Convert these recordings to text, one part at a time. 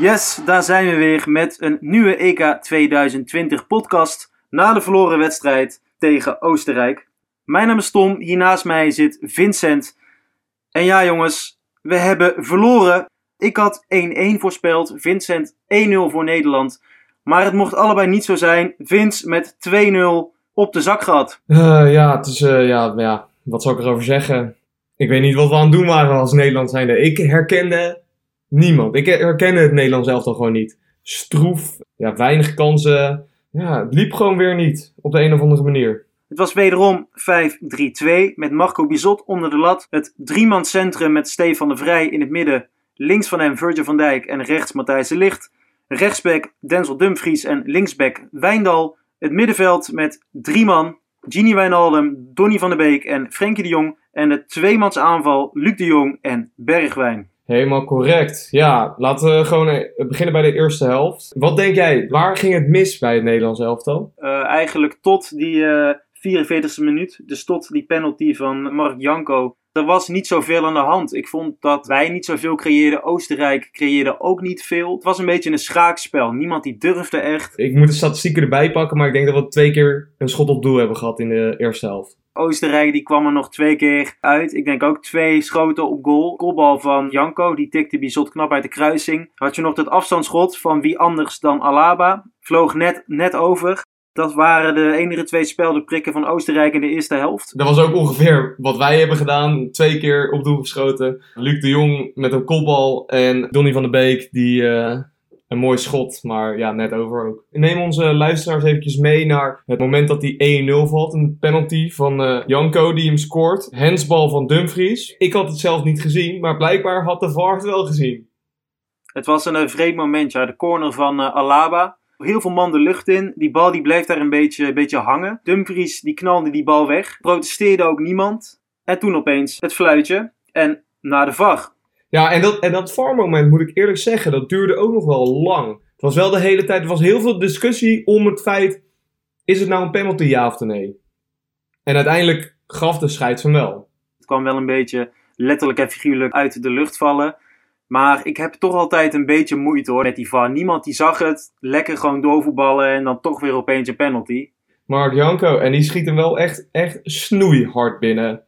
Yes, daar zijn we weer met een nieuwe EK 2020 podcast na de verloren wedstrijd tegen Oostenrijk. Mijn naam is Tom, hier naast mij zit Vincent. En ja jongens, we hebben verloren. Ik had 1-1 voorspeld, Vincent 1-0 voor Nederland. Maar het mocht allebei niet zo zijn. Vince met 2-0 op de zak gehad. Uh, ja, het is, uh, ja, ja, wat zal ik erover zeggen? Ik weet niet wat we aan het doen waren als Nederland zijnde. Ik herkende niemand. Ik herkende het Nederlands elftal gewoon niet. Stroef, ja, weinig kansen. Ja, het liep gewoon weer niet op de een of andere manier. Het was wederom 5-3-2 met Marco Bizot onder de lat. Het driemanscentrum met Stefan de Vrij in het midden. Links van hem Virgil van Dijk en rechts Matthijs de Licht. Rechtsback Denzel Dumfries en linksback Wijndal. Het middenveld met drie man. Gini Wijnaldum, Donny van der Beek en Frenkie de Jong. En de tweemans aanval Luc de Jong en Bergwijn. Helemaal correct. Ja, laten we gewoon eh, beginnen bij de eerste helft. Wat denk jij, waar ging het mis bij het Nederlands elftal? Uh, eigenlijk tot die uh, 44e minuut, dus tot die penalty van Mark Janko. Er was niet zoveel aan de hand. Ik vond dat wij niet zoveel creëerden. Oostenrijk creëerde ook niet veel. Het was een beetje een schaakspel. Niemand die durfde echt. Ik moet de statistieken erbij pakken, maar ik denk dat we twee keer een schot op doel hebben gehad in de eerste helft. Oostenrijk die kwam er nog twee keer uit. Ik denk ook twee schoten op goal. Kopbal van Janko, die tikte Bizot knap uit de kruising. Had je nog dat afstandsschot van wie anders dan Alaba. Vloog net, net over. Dat waren de enige twee speldenprikken van Oostenrijk in de eerste helft. Dat was ook ongeveer wat wij hebben gedaan. Twee keer op doel geschoten. Luc de Jong met een kopbal en Donny van der Beek die... Uh een mooi schot, maar ja, net over ook. Neem onze luisteraars eventjes mee naar het moment dat die 1-0 valt. Een penalty van uh, Janko die hem scoort. Hensbal van Dumfries. Ik had het zelf niet gezien, maar blijkbaar had de VAR het wel gezien. Het was een uh, vreemd moment, ja. De corner van uh, Alaba. Heel veel man de lucht in. Die bal die bleef daar een beetje, een beetje hangen. Dumfries die knalde die bal weg. Protesteerde ook niemand. En toen opeens het fluitje. En naar de VAR. Ja, en dat, en dat VAR-moment, moet ik eerlijk zeggen, dat duurde ook nog wel lang. Het was wel de hele tijd, er was heel veel discussie om het feit, is het nou een penalty ja of nee? En uiteindelijk gaf de scheids hem wel. Het kwam wel een beetje letterlijk en figuurlijk uit de lucht vallen. Maar ik heb toch altijd een beetje moeite hoor met die VAR. Niemand die zag het, lekker gewoon doorvoetballen en dan toch weer opeens een penalty. Mark Janko, en die schiet hem wel echt, echt snoeihard binnen.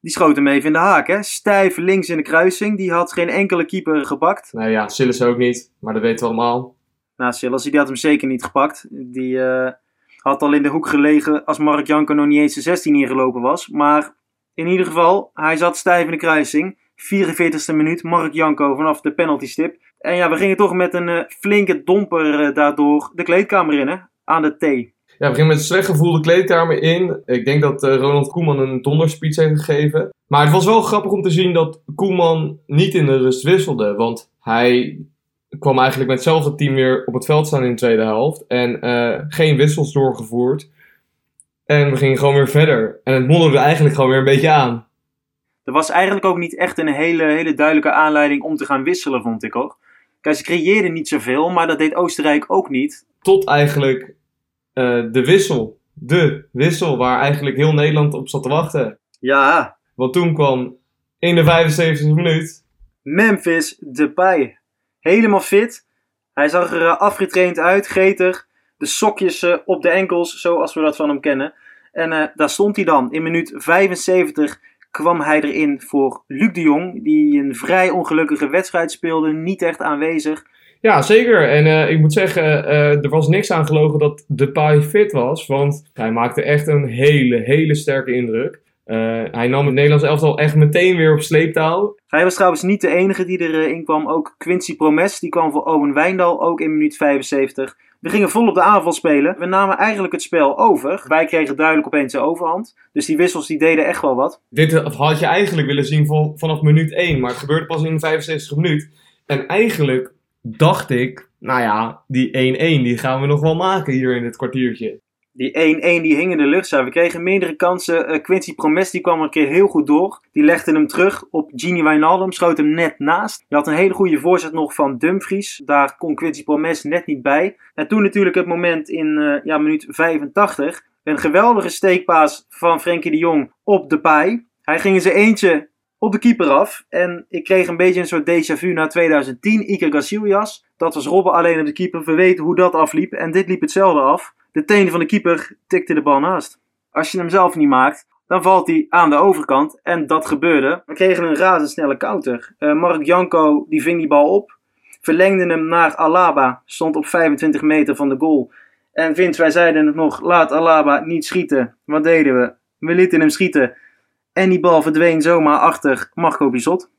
Die schoot hem even in de haak, hè? Stijf links in de kruising. Die had geen enkele keeper gepakt. Nou ja, Silas ook niet, maar dat weten we allemaal. Nou, Silas die had hem zeker niet gepakt. Die uh, had al in de hoek gelegen als Mark Janko nog niet eens de 16 ingelopen was. Maar in ieder geval, hij zat stijf in de kruising. 44e minuut, Mark Janko vanaf de penalty stip. En ja, we gingen toch met een uh, flinke domper uh, daardoor de kleedkamer in, hè? Aan de T. Ja, we gingen met een slecht gevoel de kleedkamer in. Ik denk dat uh, Ronald Koeman een donderspeech heeft gegeven. Maar het was wel grappig om te zien dat Koeman niet in de rust wisselde. Want hij kwam eigenlijk met hetzelfde team weer op het veld staan in de tweede helft. En geen wissels doorgevoerd. En we gingen gewoon weer verder. En het modderde eigenlijk gewoon weer een beetje aan. Er was eigenlijk ook niet echt een hele, hele duidelijke aanleiding om te gaan wisselen, vond ik ook. Kijk, ze creëerden niet zoveel, maar dat deed Oostenrijk ook niet. Tot eigenlijk uh, de wissel. De wissel waar eigenlijk heel Nederland op zat te wachten. Ja. Want toen kwam in de 75e minuut... Memphis Depay. Helemaal fit. Hij zag er uh, afgetraind uit, geter. De sokjes uh, op de enkels, zoals we dat van hem kennen. En daar stond hij dan. In minuut 75 kwam hij erin voor Luc de Jong. Die een vrij ongelukkige wedstrijd speelde. Niet echt aanwezig. Ja, zeker. En uh, ik moet zeggen, uh, er was niks aan gelogen dat Depay fit was. Want hij maakte echt een hele, hele sterke indruk. Uh, hij nam het Nederlands elftal echt meteen weer op sleeptouw. Hij was trouwens niet de enige die erin kwam. Ook Quincy Promes, die kwam voor Owen Wijndal, ook in minuut 75. We gingen vol op de aanval spelen. We namen eigenlijk het spel over. Wij kregen duidelijk opeens de overhand. Dus die wissels die deden echt wel wat. Dit had je eigenlijk willen zien vanaf minuut 1. Maar het gebeurde pas in de 65 minuut. En eigenlijk dacht ik, nou ja, die 1-1 die gaan we nog wel maken hier in dit kwartiertje. Die 1-1 die hing in de lucht. We kregen meerdere kansen. Uh, Quincy Promes die kwam een keer heel goed door. Die legde hem terug op Gini Wijnaldum. Schoot hem net naast. Je had een hele goede voorzet nog van Dumfries. Daar kon Quincy Promes net niet bij. En toen natuurlijk het moment in uh, ja, minuut 85. Een geweldige steekpaas van Frenkie de Jong op de paai. Hij ging in zijn eentje op de keeper af. En ik kreeg een beetje een soort déjà vu na 2010. Iker Casillas. Dat was Robben alleen op de keeper. We weten hoe dat afliep. En dit liep hetzelfde af. De tenen van de keeper tikte de bal naast. Als je hem zelf niet maakt, dan valt hij aan de overkant. En dat gebeurde. We kregen een razendsnelle counter. Uh, Mark Janko die ving die bal op. Verlengde hem naar Alaba. Stond op 25 meter van de goal. En Vince, wij zeiden het nog, laat Alaba niet schieten. Wat deden we? We lieten hem schieten. En die bal verdween zomaar achter Marco Bizot.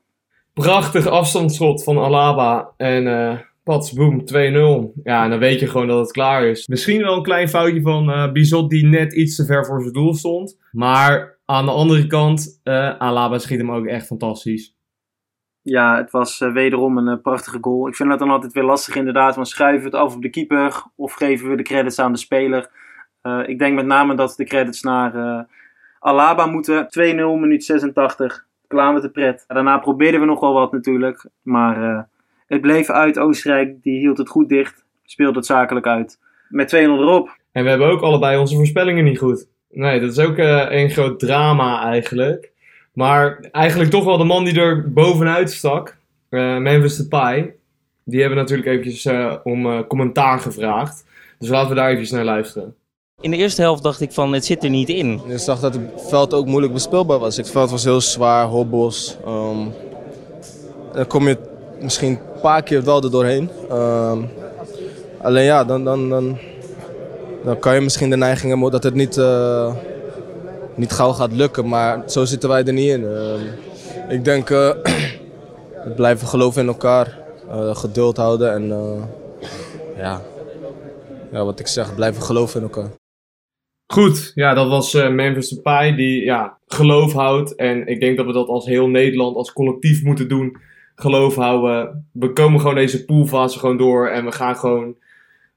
Prachtig afstandsschot van Alaba. En uh, pats, boom, 2-0. Ja, en dan weet je gewoon dat het klaar is. Misschien wel een klein foutje van uh, Bizot die net iets te ver voor zijn doel stond. Maar aan de andere kant, uh, Alaba schiet hem ook echt fantastisch. Ja, het was uh, wederom een prachtige goal. Ik vind dat dan altijd weer lastig inderdaad. Want schuiven we het af op de keeper of geven we de credits aan de speler? Ik denk met name dat de credits naar Alaba moeten. 2-0, minuut 86. Klaar met de pret. Daarna probeerden we nog wel wat natuurlijk. Maar het bleef uit. Oostenrijk die hield het goed dicht. Speelde het zakelijk uit. Met 2-0 erop. En we hebben ook allebei onze voorspellingen niet goed. Nee, dat is ook een groot drama eigenlijk. Maar eigenlijk toch wel de man die er bovenuit stak, uh, Memphis Depay. Die hebben natuurlijk eventjes uh, om uh, commentaar gevraagd. Dus laten we daar even naar luisteren. In de eerste helft dacht ik van het zit er niet in. Ik zag dat het veld ook moeilijk bespeelbaar was. Het veld was heel zwaar, hobbels. Um, dan kom je misschien een paar keer wel er doorheen. Um, alleen ja, dan, dan, dan, dan kan je misschien de neiging hebben dat het niet niet gauw gaat lukken. Maar zo zitten wij er niet in. Uh, ik denk uh, blijven geloven in elkaar, uh, geduld houden en ja. ja, wat ik zeg, blijven geloven in elkaar. Goed, ja, dat was uh, Memphis Depay die ja, geloof houdt. En ik denk dat we dat als heel Nederland, als collectief moeten doen. Geloof houden. We komen gewoon deze poolfase gewoon door en we gaan gewoon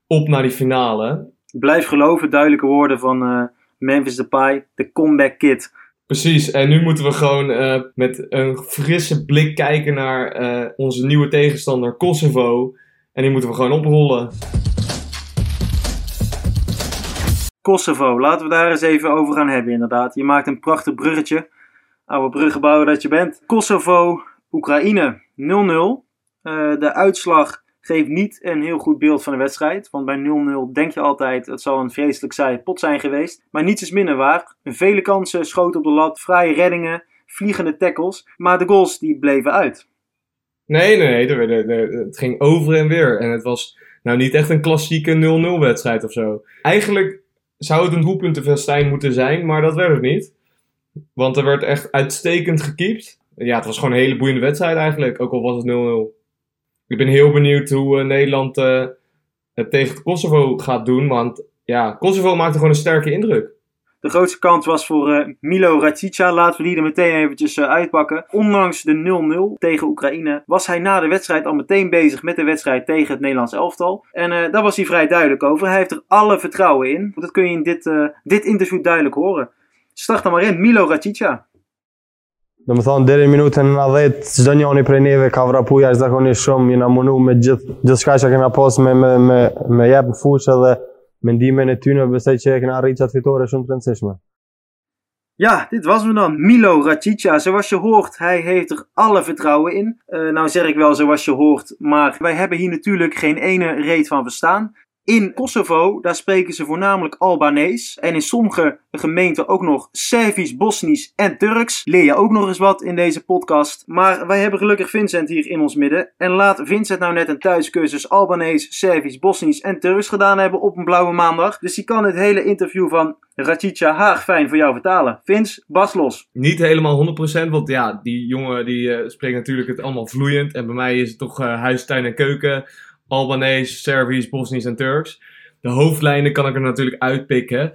op naar die finale. Blijf geloven, duidelijke woorden van uh, Memphis Depay, de comeback kid. Precies, en nu moeten we gewoon uh, met een frisse blik kijken naar uh, onze nieuwe tegenstander Kosovo. En die moeten we gewoon oprollen. Kosovo, laten we daar eens even over gaan hebben inderdaad. Je maakt een prachtig bruggetje. Oude bruggenbouwer dat je bent. Kosovo, Oekraïne 0-0. Uh, de uitslag geeft niet een heel goed beeld van de wedstrijd. Want bij 0-0 denk je altijd het zal een vreselijk saai pot zijn geweest. Maar niets is minder waar. Vele kansen, schoten op de lat, fraaie reddingen, vliegende tackles. Maar de goals die bleven uit. Nee, nee, nee. Het ging over en weer. En het was nou niet echt een klassieke 0-0 wedstrijd of zo. Eigenlijk zou het een doelpuntenfestijn moeten zijn, maar dat werd het niet. Want er werd echt uitstekend gekiept. Ja, het was gewoon een hele boeiende wedstrijd eigenlijk, ook al was het 0-0 ik ben heel benieuwd hoe uh, Nederland uh, het tegen Kosovo gaat doen. Want ja, Kosovo maakte gewoon een sterke indruk. De grootste kans was voor uh, Milo Racica. Laten we die er meteen eventjes uitpakken. Ondanks de 0-0 tegen Oekraïne was hij na de wedstrijd al meteen bezig met de wedstrijd tegen het Nederlands elftal. En daar was hij vrij duidelijk over. Hij heeft er alle vertrouwen in. Dat kun je in dit, dit interview duidelijk horen. Start dan maar in, Milo Racica. Do më thonë, deri minutën në 10, çdo njëri prej neve ka vrapu jashtëzakonisht shumë, jena mundu me gjithë gjithçka që kemi pas me me me me jep në fushë dhe mendimin e tyre besoj që e kemi arritur atë fitore shumë të rëndësishme. Ja, dit was hem dan. Milo Racica. Zoals je hoort, hij heeft er alle vertrouwen in. Uh, nou zeg ik wel zoals je hoort, maar wij hebben hier natuurlijk geen ene reet van verstaan. In Kosovo, daar spreken ze voornamelijk Albanees. En in sommige gemeenten ook nog Servisch, Bosnisch en Turks. Leer je ook nog eens wat in deze podcast. Maar wij hebben gelukkig Vincent hier in ons midden. En laat Vincent nou net een thuiscursus Albanees, Servisch, Bosnisch en Turks gedaan hebben op een blauwe maandag. Dus die kan het hele interview van Racica Haag fijn voor jou vertalen. Vince, bas los. Niet helemaal 100%, want ja, die jongen die uh, spreekt natuurlijk het allemaal vloeiend. En bij mij is het toch uh, huis, tuin en keuken Albanees, Servisch, Bosnisch en Turks. De hoofdlijnen kan ik er natuurlijk uitpikken.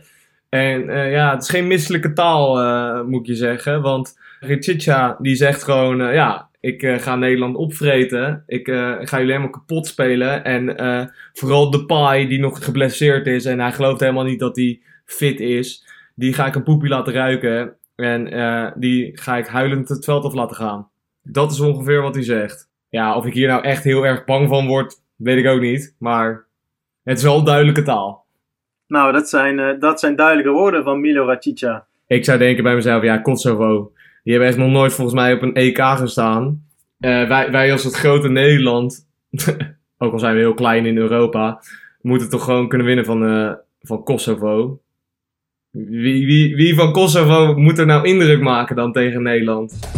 En uh, ja, het is geen misselijke taal, uh, moet je zeggen. Want Richicha die zegt gewoon, uh, ja, ik ga Nederland opvreten. Ik ga jullie helemaal kapot spelen. En vooral de Pai, die nog geblesseerd is en hij gelooft helemaal niet dat hij fit is. Die ga ik een poepie laten ruiken. En die ga ik huilend het veld af laten gaan. Dat is ongeveer wat hij zegt. Ja, of ik hier nou echt heel erg bang van word, Weet ik ook niet, maar het is wel duidelijke taal. Nou, dat zijn, uh, dat zijn duidelijke woorden van Milo Racica. Ik zou denken bij mezelf, ja, Kosovo. Die hebben echt nog nooit volgens mij op een EK gestaan. Eh, wij, wij als het grote Nederland, ook al zijn we heel klein in Europa, moeten toch gewoon kunnen winnen van, eh, van Kosovo. Wie, wie, wie van Kosovo moet er nou indruk maken dan tegen Nederland?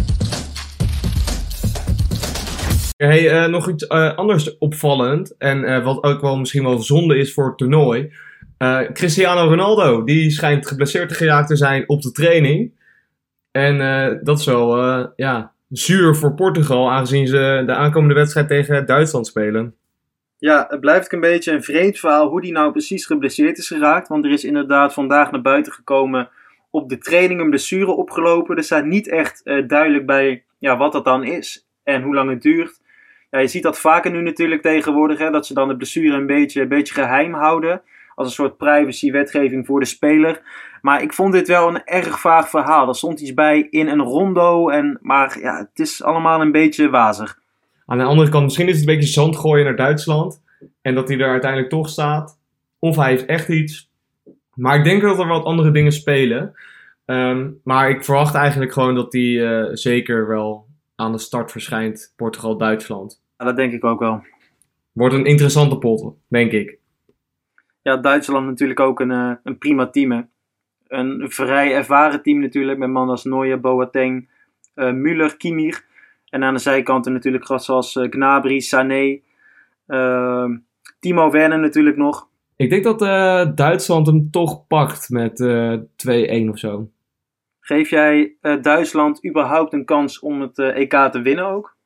Eh, nog iets eh, anders opvallend. En eh, wat ook wel misschien wel zonde is voor het toernooi. Cristiano Ronaldo, die schijnt geblesseerd geraakt te zijn op de training. En dat is wel ja, zuur voor Portugal, aangezien ze de aankomende wedstrijd tegen Duitsland spelen. Ja, het blijft een beetje een vreemd verhaal hoe die nou precies geblesseerd is geraakt. Want er is inderdaad vandaag naar buiten gekomen op de training een blessure opgelopen. Er staat niet echt duidelijk bij ja, wat dat dan is en hoe lang het duurt. Ja, je ziet dat vaker nu natuurlijk tegenwoordig, hè, dat ze dan de blessure een beetje, een beetje geheim houden. Als een soort privacy-wetgeving voor de speler. Maar ik vond dit wel een erg vaag verhaal. Er stond iets bij in een rondo. En, maar ja, het is allemaal een beetje wazig. Aan de andere kant, misschien is het een beetje zand gooien naar Duitsland. En dat hij er uiteindelijk toch staat. Of hij heeft echt iets. Maar ik denk dat er wat andere dingen spelen. Ehm, maar ik verwacht eigenlijk gewoon dat hij eh, zeker wel aan de start verschijnt. Portugal-Duitsland. Ja, dat denk ik ook wel. Wordt een interessante pot, denk ik. Ja, Duitsland natuurlijk ook een, eh, een prima team. Hè. Een vrij ervaren team natuurlijk. Met mannen als Neuer, Boateng, eh Müller, Kimmich. En aan de zijkanten natuurlijk gasten zoals eh, Gnabry, Sané. ehm, Timo Werner natuurlijk nog. Ik denk dat Duitsland hem toch pakt met eh 2-1 of zo. Geef jij eh, Duitsland überhaupt een kans om het eh, EK te winnen ook?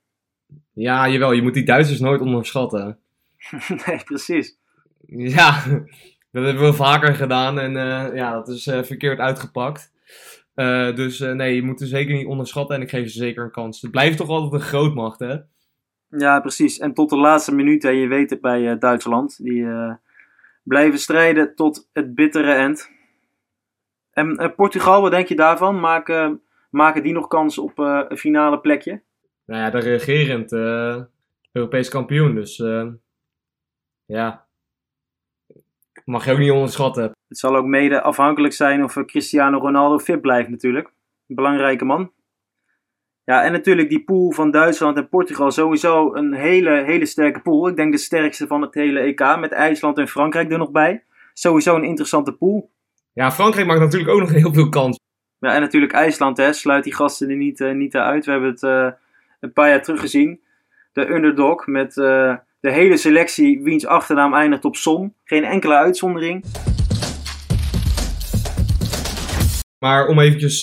Ja, jawel. Je moet die Duitsers nooit onderschatten. nee, precies. Ja, dat hebben we vaker gedaan en eh, ja, dat is verkeerd uitgepakt. Dus nee, je moet er zeker niet onderschatten en ik geef ze zeker een kans. Het blijft toch altijd een grootmacht, hè? Ja, precies. En tot de laatste minuut, hè, je weet het bij Duitsland. Die blijven strijden tot het bittere eind. En eh, Portugal, wat denk je daarvan? Maken, maken die nog kans op eh, een finale plekje? Nou ja, de regerend eh, Europees kampioen, dus ja, mag je ook niet onderschatten. Het zal ook mede afhankelijk zijn of Cristiano Ronaldo fit blijft natuurlijk. Een belangrijke man. Ja, en natuurlijk die pool van Duitsland en Portugal. Sowieso een hele, hele sterke pool. Ik denk de sterkste van het hele EK. Met IJsland en Frankrijk er nog bij. Sowieso een interessante pool. Ja, Frankrijk maakt natuurlijk ook nog heel veel kans. Ja, en natuurlijk IJsland, hè, sluit die gasten er niet, eh, niet uit. We hebben het eh, een paar jaar terug gezien. De underdog met eh, de hele selectie wiens achternaam eindigt op Son. Geen enkele uitzondering. Maar om eventjes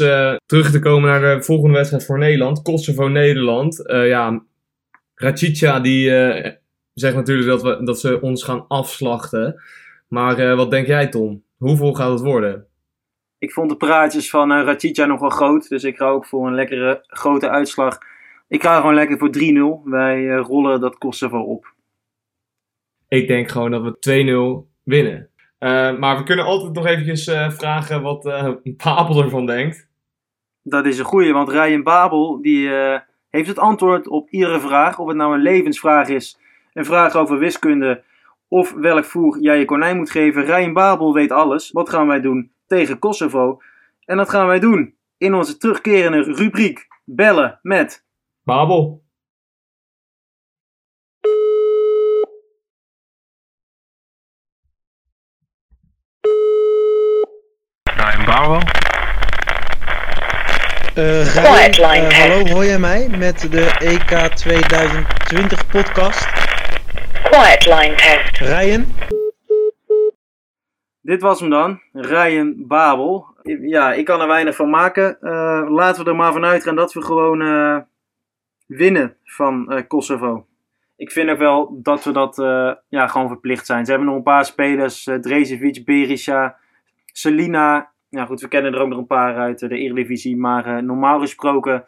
terug te komen naar de volgende wedstrijd voor Nederland. Kosovo-Nederland. Ja, Racica die zegt natuurlijk dat, we, dat ze ons gaan afslachten. Maar wat denk jij Tom? Hoeveel gaat het worden? Ik vond de praatjes van uh, Rachicha nog wel groot. Dus ik ga ook voor een lekkere grote uitslag. Ik ga gewoon lekker voor 3-0. Wij eh, rollen dat Kosovo op. Ik denk gewoon dat we 2-0 winnen. Eh, maar we kunnen altijd nog eventjes vragen wat Papel ervan denkt. Dat is een goeie, want Ryan Babel die, heeft het antwoord op iedere vraag. Of het nou een levensvraag is, een vraag over wiskunde of welk voer jij je konijn moet geven. Ryan Babel weet alles. Wat gaan wij doen tegen Kosovo? En dat gaan wij doen in onze terugkerende rubriek Bellen met... Babel. Eh, Quiet Ryan, line eh, test. hallo, hoor jij mij met de EK 2020 podcast? Quiet line test. Ryan? Dit was hem dan, Ryan Babel. Ja, ik kan er weinig van maken. Eh, laten we er maar vanuit gaan dat we gewoon eh, winnen van eh, Kosovo. Ik vind ook wel dat we dat eh, ja, gewoon verplicht zijn. Ze hebben nog een paar spelers, uh, Drezevic, Berisha, Selina. Ja goed, we kennen er ook nog een paar uit de Eredivisie. Maar eh, normaal gesproken,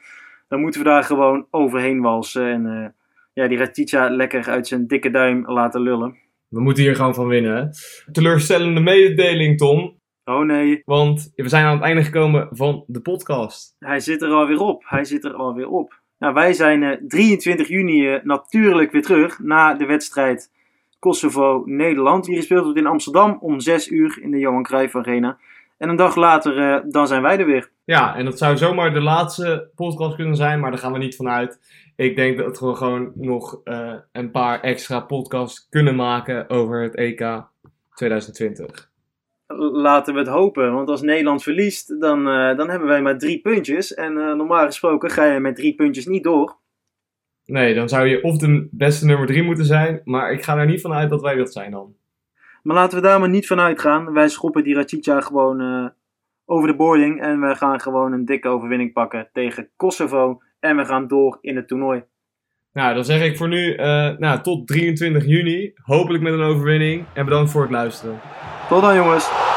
dan moeten we daar gewoon overheen walsen. En eh, ja, die Ratica lekker uit zijn dikke duim laten lullen. We moeten hier gewoon van winnen. hè? Teleurstellende mededeling Tom. Oh nee, Want we zijn aan het einde gekomen van de podcast. Hij zit er alweer op. Hij zit er alweer op. Nou, wij zijn eh, 23 juni eh, natuurlijk weer terug na de wedstrijd Kosovo-Nederland. Die gespeeld wordt in Amsterdam om 6 uur in de Johan Cruijff Arena. En een dag later, eh, dan zijn wij er weer. Ja, en dat zou zomaar de laatste podcast kunnen zijn, maar daar gaan we niet van uit. Ik denk dat we gewoon nog eh, een paar extra podcasts kunnen maken over het EK 2020. Laten we het hopen, want als Nederland verliest, dan, eh, dan hebben wij maar drie puntjes. En eh, normaal gesproken ga je met drie puntjes niet door. Nee, dan zou je of de beste nummer drie moeten zijn, maar ik ga er niet van uit dat wij dat zijn dan. Maar laten we daar maar niet van uitgaan. Wij schoppen die Rachicha gewoon over de boarding. En we gaan gewoon een dikke overwinning pakken tegen Kosovo. En we gaan door in het toernooi. Nou, dan zeg ik voor nu eh, nou, tot 23 juni. Hopelijk met een overwinning. En bedankt voor het luisteren. Tot dan jongens.